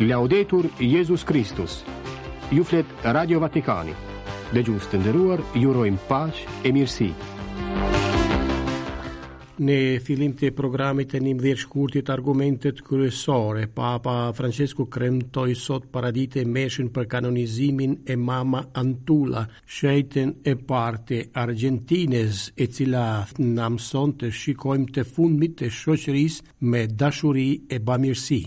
Laudetur Jezus Kristus Ju flet Radio Vatikani Dëgjues të nderuar, ju urojmë paqe e mirësi Në fillim të programit e njëmbëdhjetë shkurtit argumentet kryesore, Papa Francesku kremtoi sot paradite meshën për kanonizimin e mama Antula, Shejtën e parë të Argjentinës e cila na mëson të shikojmë të fundmit të shoqërisë me dashuri e bamirësi.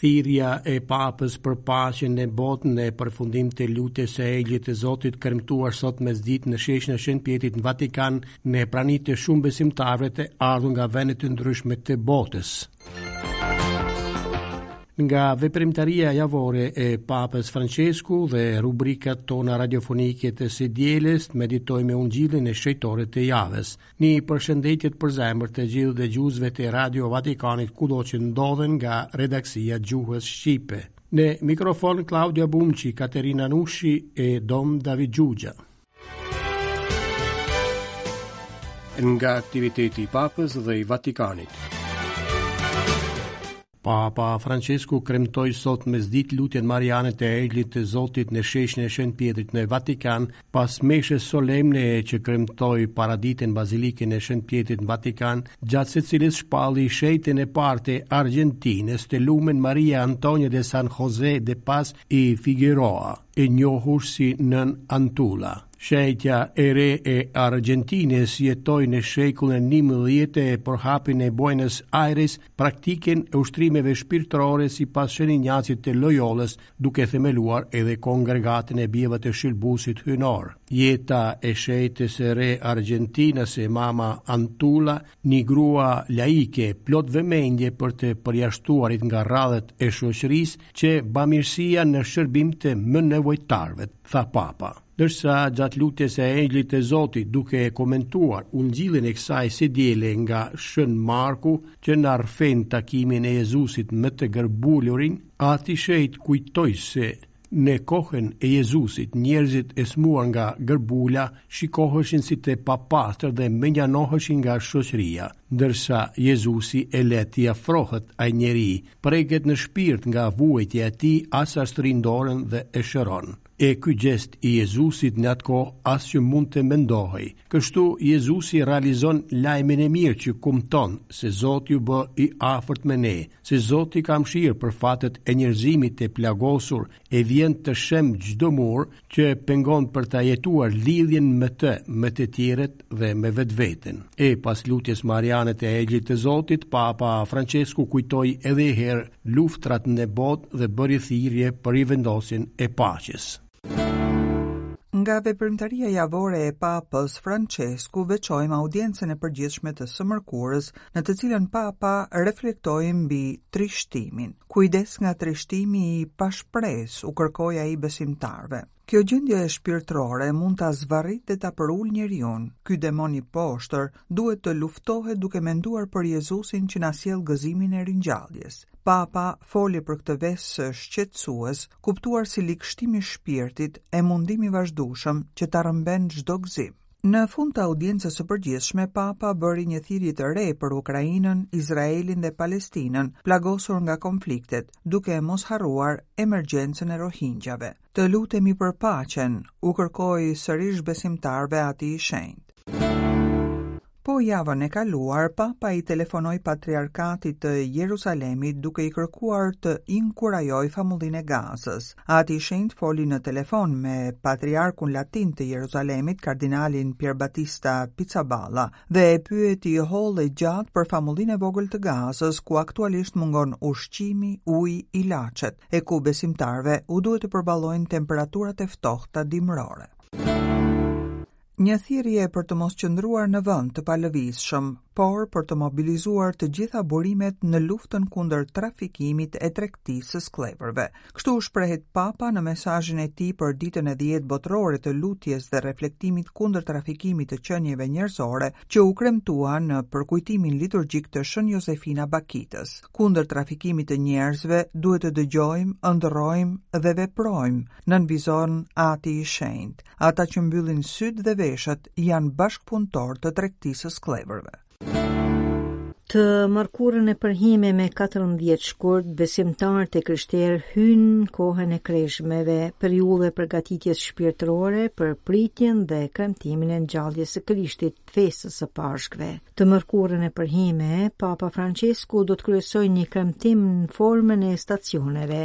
Thirrja e Papës për paqen në botë në përfundim të lutjes së Engjëllit të Zotit kremtuar sot mesditë në sheshin e Shën Pjetrit në Vatikan në prani të shumë besimtarëve të ardhur nga vende të ndryshme të botës. Nga veprimtaria javore e Papës Francesku dhe rubrikat tona radiofonike të së dielës, meditojmë me ungjillin e shejtori të javës. Një përshëndetje të përzemërt gjithë dëgjuesve të Radio Vatikanit kudo që ndodhen nga redaksia Gjuhës Shqipe. Në mikrofon Klaudia Bumçi, Katerina Nushi e Dom David Xhuxha. Nga aktiviteti i Papës dhe i Vatikanit. Papa Francesku kremtoi sot mesditë lutjen mariane të Engjëllit të Zotit në sheshin e Shën Pjetrit në Vatikan, pas meshës solemne që kremtoi paradite në bazilikën e Shën Pjetrit në Vatikan, gjatë së cilës shpalli shejtën e parë të Argjentinës të lumen Maria Antonia de San Jose de Paz y Figueroa. e njohur si Nënë Antula. Shejtja e re e Argjentinës jetoi në shekullin e tetëmbëdhjetë e përhapi në Buenos Aires praktikën e ushtrimeve shpirtërore sipas Shën Injacit të Loyolës, duke themeluar edhe Kongregatën e Bijave të Shëlbuesit Hyjnor. Jeta e shejtes së re argjentinase Mama Antula, Një grua laike plot vëmendje për të përjashtuarit nga radhët e shoqërisë qe bamirësia në shërbim të më nevojtarëve, tha Papa. Ndërsa gjatë lutjes së Engjëllit të Zotit duke e komentuar ungjillin e kësaj së diele nga Shën Marku që na rrëfen takimin e Jezusit me të gërbulurin, Ati Shejt kujtoi se Në kohën e Jezusit, njerëzit e sëmurë nga gërbula shikoheshin si të papastër dhe mënjanoheshin nga shoqëria, ndërsa Jezusi e lë t'i afrohet ai njeri, preket në shpirt nga vuajtja e tij ia shtrin dorën dhe e shëron. E ky gjest i Jezusit në atë kohë as që mund te mendohej, Kështu Jezusi realizon lajmin e mirë që kumton se Zoti u bë i afërt me ne, se Zoti ka mëshirë për fatet e njerëzimit të plagosur e vjen të shembë çdo mur që e pengon për ta jetuar lidhjen me të, me të tjerët dhe me vetveten. E pas lutjes mariane të Engjëllit të Zotit, Papa Françesku kujtoi edhe një herë luftërat në botë dhe bëri thirrje për rivendosjen e paqes. Nga veprimtaria javore e Papës Françesku veçojmë audiencën e përgjithshme të së mërkurës, në të cilën Papa reflektoi mbi trishtimin. Kujdes nga trishtimi i pashpresë, u kërkoi ai besimtarëve. Kjo gjendje shpirtërore mund ta zvarritë dhe ta përulë njeriun. Ky demon i poshtër duhet të luftohet duke menduar për Jezusin që na sjell gëzimin e ringjalljes. Papa foli për këtë ves shqetësues, kuptuar si ligështim i shpirtit e mundim i vazhdueshëm që ta rrëmben çdo gëzim. Në fund të audiencës së përgjithshme, Papa bëri një thirrje të re për Ukrainën, Izraelin dhe Palestinën, plagosur nga konfliktet, duke mos harruar emergjencën e rohingjave. Të lutemi për paqen, u kërkoi sërish besimtarëve Ati i Shenjtë. Po javën e kaluar, Papa i telefonoi patriarkatit të Jerusalemit duke i kërkuar të inkurajojë famullinë e Gazës. Ati i Shenjtë foli në telefon me patriarkun latin të Jerusalemit, kardinalin Pierbattista Pizzaballa, dhe e pyeti hollë e gjatë për famullinë e vogël të Gazës, ku aktualisht mungon ushqimi, uji, ilaçet. e ku besimtarëve u duhet të përballojnë temperaturat e ftohta dimërore. Një thirrje për të mos qëndruar në vend të palëvizshëm, por për të mobilizuar të gjitha burimet në luftën kundër trafikimit e tregtisë së skllevërve. Kështu u shprehet Papa në mesazhin e tij për ditën e 10 botërore të lutjes dhe reflektimit kundër trafikimit të qenieve njerëzore që u kremtua në përkujtimin liturgjik të Shën Jozefina Bakitës. Kundër trafikimit të njerëzve duhet të dëgjojmë, ëndërrojmë dhe veprojmë, nënvizon Ati i Shenjtë. Ata që mbyllin sytë dhe veshët janë bashkëpunëtorë të tregtisë së skllevërve. Të mërkurën e përhime, më 14 shkurt, besimtarët e krishterë hyjnë në kohën e kreshmeve, periudhë e përgatitjes shpirtërore për pritjen dhe kremtimin e ngjalljes së Krishtit, festës së Pashkëve. Të mërkurën e përhime, Papa Françesku do të kryesojë një kremtim në formën e stacioneve.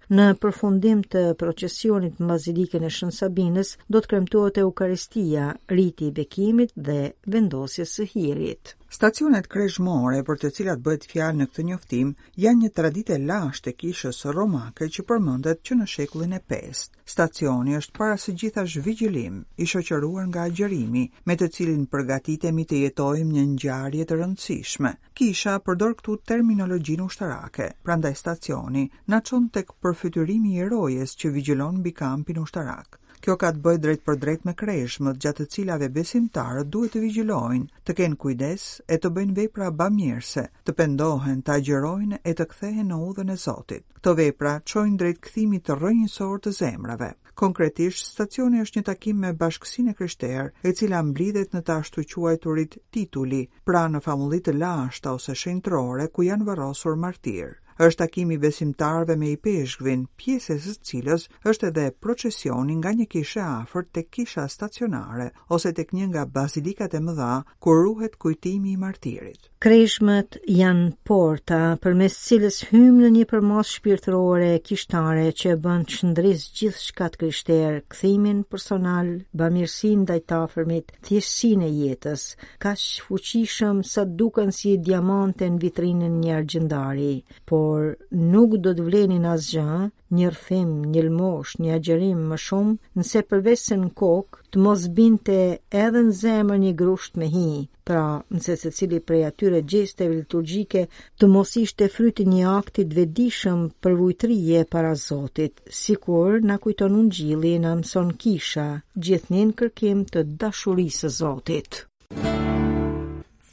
Në përfundim të procesionit në Bazilikën e Shën Sabinës do të kremtohet Eukaristia, riti i bekimit dhe vendosjes së hirit. Stacionet kreshmore për të cilat bëhet fjalë në këtë njoftim janë një traditë e lashtë e kishës romake që përmendet që në shekullin e 5. Stacioni është para së gjithash vigjilim, i shoqëruar nga agjërimi, me të cilin përgatitemi të jetojmë një ngjarje të rëndësishme. Kisha përdor këtu terminologjinë ushtarake, prandaj stacioni, na çon tek përfytyrimi i rojës që vigjilon mbi kampin ushtarak. Kjo ka të bëjë drejtpërdrejt me kreshmët gjatë të cilave besimtarët duhet të vigjilojnë, të kenë kujdes e të bëjnë vepra bamirëse, të pendohen, të agjërojnë e të kthehen në udhën e Zotit. Këto vepra çojnë drejt kthimit rrënjësor të zemrave. Konkretisht, stacioni është një takim me Bashkësinë e Krishterë, e cila mblidhet në të ashtuquajturit tituli, pra në famulli të lashta ose shenjtërore ku janë varrosur martirë. Është takimi i besimtarëve me ipeshkvin, pjesë e së cilës është edhe procesioni nga një kishë e afërt tek kisha stacionare ose tek një nga bazilikat e mëdha ku ruhet kujtimi i martirit. Kreshmët janë porta përmes së cilës hyjmë në një përmasë shpirtërore e kishtare që e bën të shndrisë gjithçka të krishterë, kthimin personal, bamirësinë ndaj të afërmit, thjeshtësinë e jetës, kaq fuqishëm sa duken si diamante në vitrinën e një argjendari, por nuk do të vlenin asgjë, një rrëfim, një lëmoshë, një agjërim më shumë, nëse përveçse në kokë, të mos binte edhe në zemër një grusht me hi, pra nëse secili prej atyre gjesteve liturgjike të mos ishte fryt i një akti të vetëdijshëm përvujtërie para Zotit, sikur na kujton Ungjilli na mëson kisha, gjithnjë në kërkim të dashurisë së Zotit.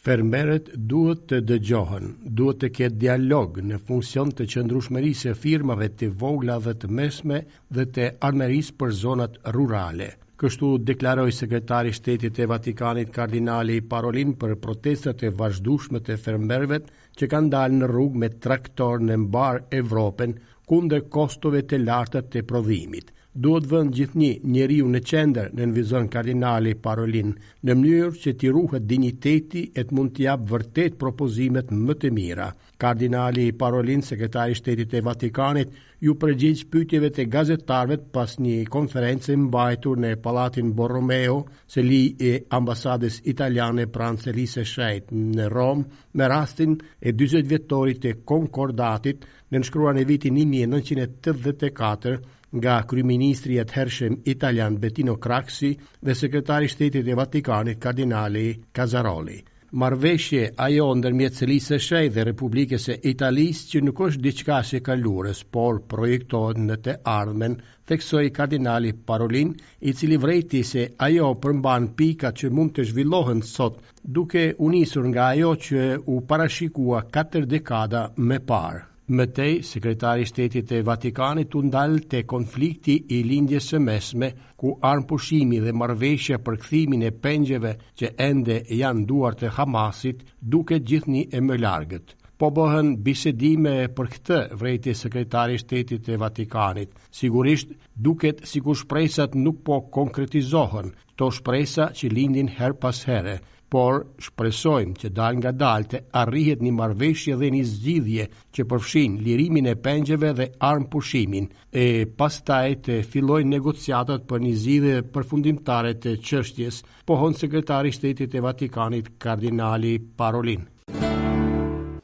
Fermerët duhet të dëgjohen, duhet të ketë dialog në funksion të qëndrueshmërisë së firmave të vogla dhe të mesme dhe të ardhmërisë për zonat rurale. Kështu deklaroi Sekretari i Shtetit të Vatikanit Kardinali Parolin për protestat e vazhdueshme të fermerëve që kanë dalë në rrugë me traktorë në mbarë Evropën kundër kostove të larta të prodhimit. Duhet vënë gjithnjë njeriu në qendër, nënvizon kardinali Parolin, në mënyrë që t'i ruhet dinjiteti e të mund të japë vërtet propozimet më të mira. Kardinali Parolin, sekretari i shtetit të Vatikanit, iu përgjigj pyetjeve të gazetarëve pas një konference mbajtur në Pallatin Borromeo, seli e ambasadës italiane pranë selisë së shenjtë në Romë, me rastin e 40 vjetorit të konkordatit nënshkruar në vitin 1984 nga kryeministri i atëhershëm italian Bettino Craxi dhe sekretari i shtetit të Vatikanit kardinali Kazaroli. Marrëveshje ajo ndërmjet Selisë së Shenjtë dhe Republikës së Italisë që nuk është diçka e së kaluarës, por projektohet në të ardhmen, theksoi kardinali Parolin, i cili vërejti se ajo përmban pika që mund të zhvillohen sot, duke u nisur nga ajo që u parashikua katër dekada më parë. Më tej, Sekretari i Shtetit të Vatikanit u ndal te konflikti i Lindjes së Mesme, ku armëpushimi dhe marrëveshja për kthimin e pengjeve që ende janë në duart e Hamasit duket gjithnjë e më largët. Po bëhen bisedime për këtë, vërejti Sekretari i Shtetit të Vatikanit. Sigurisht, duket sikur shpresat nuk po konkretizohen, këto shpresa që lindin herë pas here. por shpresojmë që dalëngadalë të arrihet një marrëveshje dhe një zgjidhje që përfshin lirimin e pengjeve dhe armëpushimin, e pastaj të fillojnë negociatat për një zgjidhje përfundimtare të çështjes, pohon sekretari i shtetit të Vatikanit, kardinali Parolin.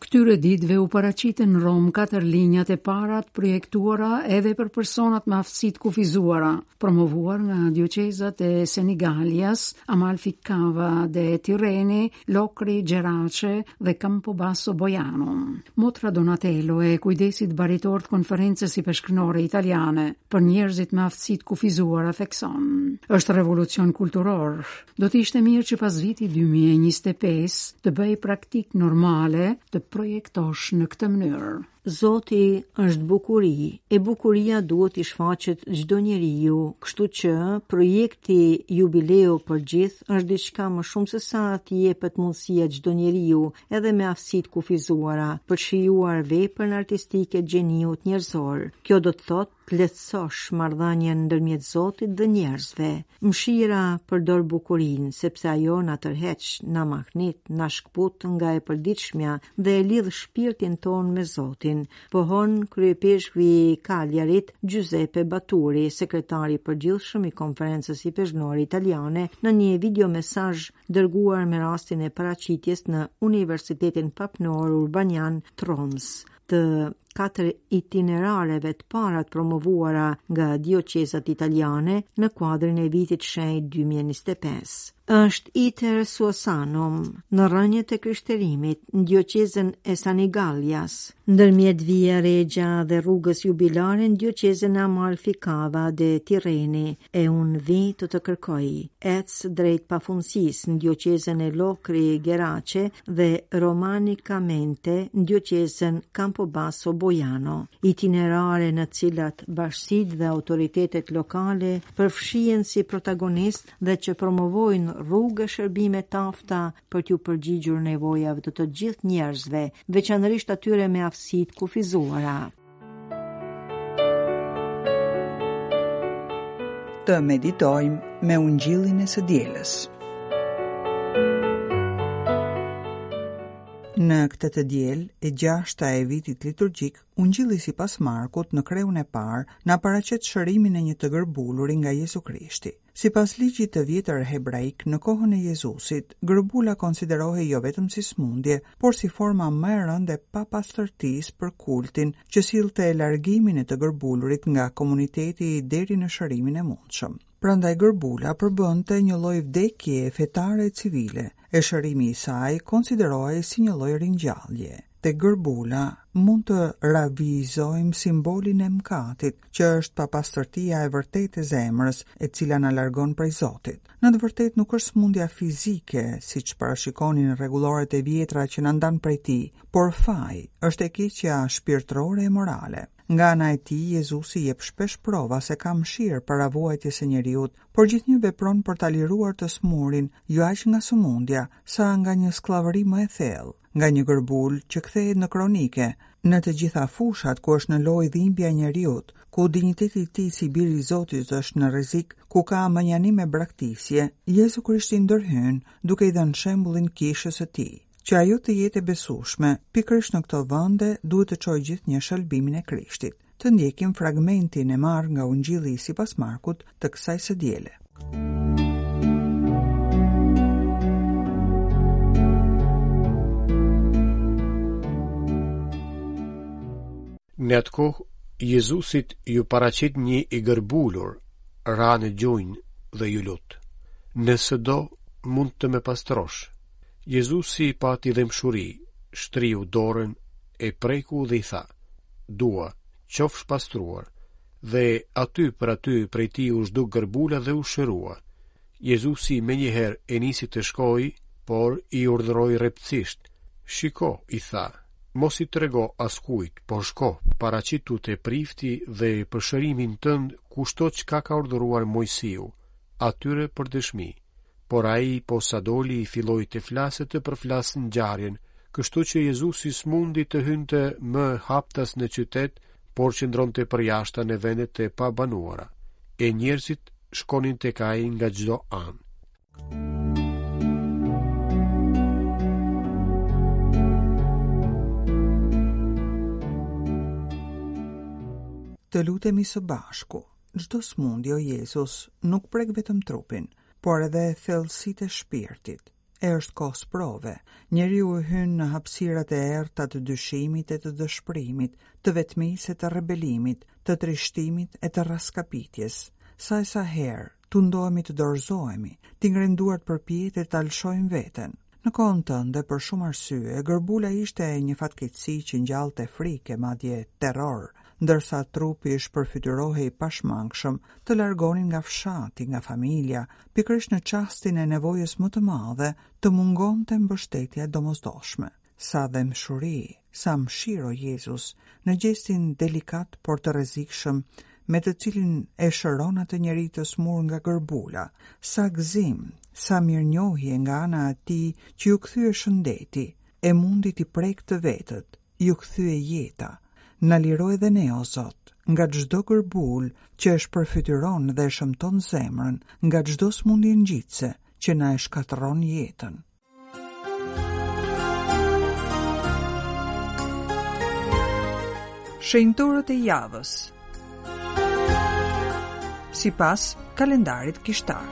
Këtyre ditëve u paraqitën në Romë katër linjat e para të projektuara edhe për personat me aftësi të kufizuara, promovuar nga dioqezat e Senigalias, Amalfi Cava de Tirreni, Locri Gerace dhe Campobasso Bojano. Motra Donatello e kujdesit baritor të konferencës ipeshkvnore italiane për njerëzit me aftësi të kufizuara thekson. Është revolucion kulturor, Do të ishte mirë që pas vitit 2025 të bëhej praktikë normale të projektosh në këtë mënyrë. Zoti është bukuri, e bukuria duhet t'i shfaqet çdo njeriu, kështu që projekti Jubileu për gjithë është diçka më shumë sesa t'i jepet mundësia çdo njeriu, edhe me aftësi të kufizuara, për të shijuar veprën artistike të gjeniut njerëzor. Kjo do të thotë të lehtësosh marrëdhënien ndërmjet Zotit dhe njerëzve. Mëshira përdor bukurinë, sepse ajo na tërheq, na mahnit, na shkëput nga e përditshmja dhe e lidh shpirtin tonë me Zotin, pohon kryeipeshkvi i Kaljarit, Giuseppe Baturi, sekretari i përgjithshëm i Konferencës Ipeshkvnore Italiane, në një videomesazh dërguar me rastin e paraqitjes në Universitetin Papnor Urbanian të Romës. të katër itinerareve të para të promovuara nga dioqezat italiane në kuadrin e vitit shenjtë 2025. Është Iter Suasanum, në rrënjët e krishterimit, në dioqezën e Senigalias, ndërmjet Via Regja dhe rrugës jubilare në dioqezën e Amalfi Cava de Tirreni, e unë vij të të kërkoj, Ec drejt pafundësisë në dioçezën e Lokri Gerace dhe Romanicamente në dioçezën Campobasso Bojano, itinerare në të cilat bashkësitë dhe autoritetet lokale përfshihen si protagonistë dhe që promovojnë rrugë e shërbime të afta për t'iu përgjigjur nevojave të të gjithë njerëzve, veçanërisht atyre me aftësi të kufizuara. Të meditojmë me ungjillin e së dielës. Në këtë të diel, e gjashta e vitit liturgjik, ungjilli sipas Markut në kreun e parë, na paraqet shërimin e një të gërbuluri nga Jezu Krishti. Sipas Ligjit të Vjetër Hebraik, në kohën e Jezusit, gërbula konsiderohej jo vetëm si sëmundje, por si forma më e rëndë e papastërtisë për kultin, që sillte largimin e të gërbulurit nga komuniteti deri në shërimin e mundshëm. Prandaj gërbula përbënte një lloj vdekjeje fetare e civile, e shërimi i saj konsiderohej si një lloj ringjalljeje. Te gërbula mund të ravijëzojmë simbolin e mëkatit, që është papastërtia e vërtetë e zemrës, e cila na largon prej Zotit. Në të vërtetë nuk është sëmundja fizike, siç parashikonin rregulloret e vjetra, që na ndan prej tij, por faji, është e keqja shpirtërore e morale. Nga ana e tij, Jezusi jep shpesh prova se ka mëshirë para vuajtjes së njeriut, por gjithnjë vepron për ta liruar të sëmurin, jo aq nga sëmundja, sa nga një skllavëri më e thellë. nga një gërbulë që kthehet në kronike, në të gjitha fushat ku është në lojë dhimbja e njeriut, ku dinjiteti i tij si bir i Zotit është në rrezik, ku ka mënjanim e braktisje, Jezu Krishti ndërhyn, duke i dhënë shembullin kishës së tij. Që ajo të jetë e besueshme, pikërisht në këto vende duhet të çojë gjithnjë shëlbimin e Krishtit. Të ndjekim fragmentin e marrë nga Ungjilli sipas Markut të kësaj së diele. Në atë kohë, Jezusit iu paraqit një i gërbulur, ra në gjunjë dhe iu lut. Nëse do, mund të më pastrosh. Jezusi pati dhembshuri, shtriu dorën e preku dhe i tha, Dua, qofsh pastruar, dhe aty për aty prej tij u zhduk gërbula dhe u shërua. Jezusi menjëherë e nisi të shkojë, por i urdhëroi rreptësisht, Shiko, i tha, mos i trego askujt, por shko, paraqitu te prifti dhe për shërimin tënd kushto çka ka urdhëruar Moisiu, atyre për dëshmi. Por ai, posa doli, filloi të flasë e të përflasë ngjarjen, kështu që Jezusi s'mundi të hynte më haptas në qytet, por qëndronte përjashta në vende të pabanuara, e njerëzit shkonin tek ai nga çdo anë. Të lutemi së bashku. Çdo smundje o Jezus nuk prek vetëm trupin, por edhe thellësitë e shpirtit. E është kohë sprove, njeriu hyn në hapsirat e errëta të dyshimit e të dëshpërimit, të vetmisë e të rebelimit, të trishtimit e të rraskapitjes. Sa e sa herë, tundohemi të dorëzohemi, t'i ngremë duart përpjetë e ta lëshojmë veten. Në kohën tënde, për shumë arsye, gërbula ishte një fatkeqësi që ngjallte frikë e madje terror, ndërsa trupi shpërfytyrohej pashmangshëm, të largonin nga fshati, nga familja, pikërisht në çastin e nevojës më të madhe, të mungonte mbështetja e domosdoshme. Sa dhembshuri! Sa mëshirë, o Jezus, në gjestin delikat por të rrezikshëm me të cilin e shëron atë njeri të smurë nga gërbula, sa gëzim, sa mirënjohje nga ana e atij që iu kthye shëndeti, e mundi t'i prekë të vetët, iu kthye jeta. Na liro edhe ne, o Zot, nga çdo gërbulë që e shpërfytyron dhe e shëmton zemrën, nga çdo sëmundje ngjitëse që na e shkatërron jetën. Shenjtorët e javës Sipas kalendarit kishtar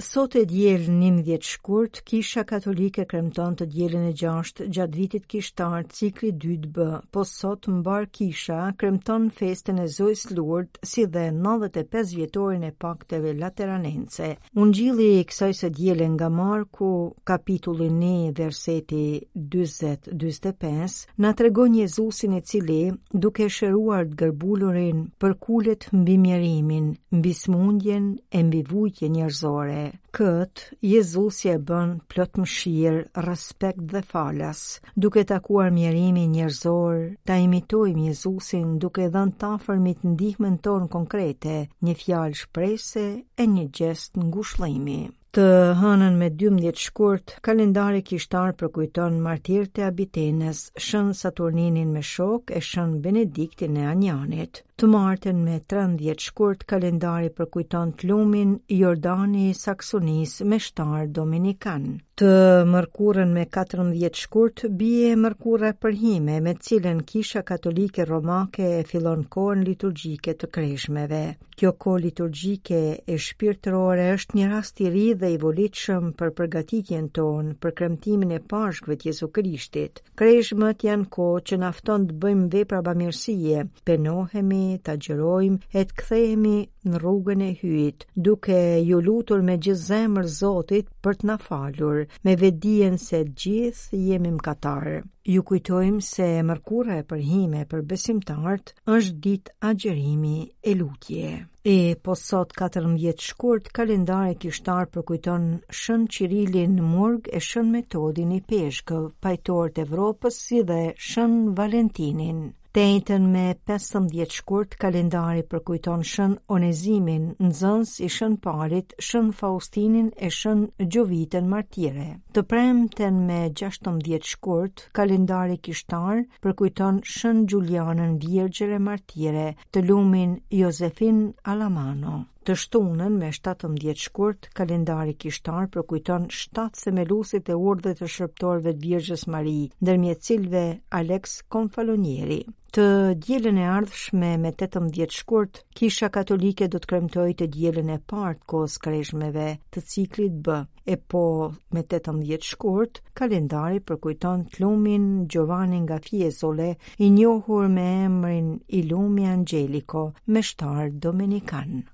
Sot e diel 11 shkurt Kisha katolike kremton të dielen e gjashtë gjatë vitit kishtar cikli i dytë B, po sot mbarë kisha kremton festën e Zojës së Lurdit si dhe 95 vjetorin e pakteve lateranense. Ungjilli i kësaj së diele nga Marku, kapitulli 1, verseti 20-25, na tregon Jezusin i cili, duke shëruar të gërbulurin, përkulet mbi mjerimin, mbi smundjen e mbi vujtjen njerëzore. Këtë, Jezusi e bën plot mëshirë, respekt dhe falas, duke takuar mjerimin njerëzor, ta imitojmë Jezusin duke dhënë të afërmit ndihmën tonë konkrete, një fjalë shprese e një gjest ngushëllimi. Të hënën me 12 shkurt, kalendari kishtar përkujton martirët e Abitenës, Shën Saturninin me shokë e Shën Benediktin e Anjanit. Të martën me 13 shkurt kalendari përkujton të lumin Jordan i Saksonisë meshtar dominikan. Të mërkurën me 14 shkurt bie e mërkura e përhime me cilën Kisha Katolike Romake e fillon kohën liturgjike të kreshmeve. Kjo kohë liturgjike e shpirtërore është një rast i ri dhe i volitshëm për përgatitjen tonë për kremtimin e Pashkëve të Jezu Krishtit, Kreshmët janë kohë që na fton të bëjmë vepra bamirësie, pendohemi, të agjërojmë, e të kthehemi në rrugën e hyjit, duke iu lutur me gjithë zemër Zotit për të na falur, me vetëdijen se të gjithë jemi mëkatarë. Ju kujtojmë se e mërkura e përhime për besimtarët është ditë agjërimi e lutje. E po sot 14 shkurt kalendari kishtar përkujton Shën Qirilin murg e Shën Metodin ipeshkëv, pajtorë të Evropës si dhe Shën Valentinin. Të enjten me 15 shkurt kalendari përkujton Shën Onezimin, nxënës i Shën Palit, Shën Faustinin e Shën Xhovitën martirë. Të premten me 16 shkurt kalendari kishtar përkujton Shën Xhulianën virgjër e martire, të lumin Jozefin Alamano. Të shtunën me 17 shkurt, kalendari kishtar përkujton 7 themeluesit e urdhrit të shërbëtorëve të Virgjërës Mari, ndërmjet cilëve Aleks Konfalonieri. Të dielën e ardhshme me 18 shkurt, Kisha Katolike do të kremtojë të dielën e parë të kohës së kreshmeve të ciklit B. E po me 18 shkurt, kalendari përkujton të lumin Giovanni nga Fiesole, i njohur me emrin i Lumi Angelico, meshtar dominikan.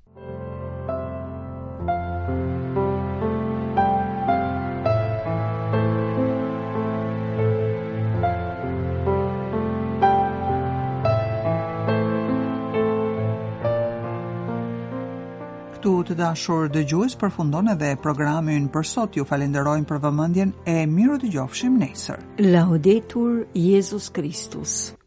Këtu të dashur dëgjues përfundon edhe programi ynë për sot. Ju falënderojmë për vëmendjen e mirudëgjofshim nesër. Laudetur Jezus Kristus.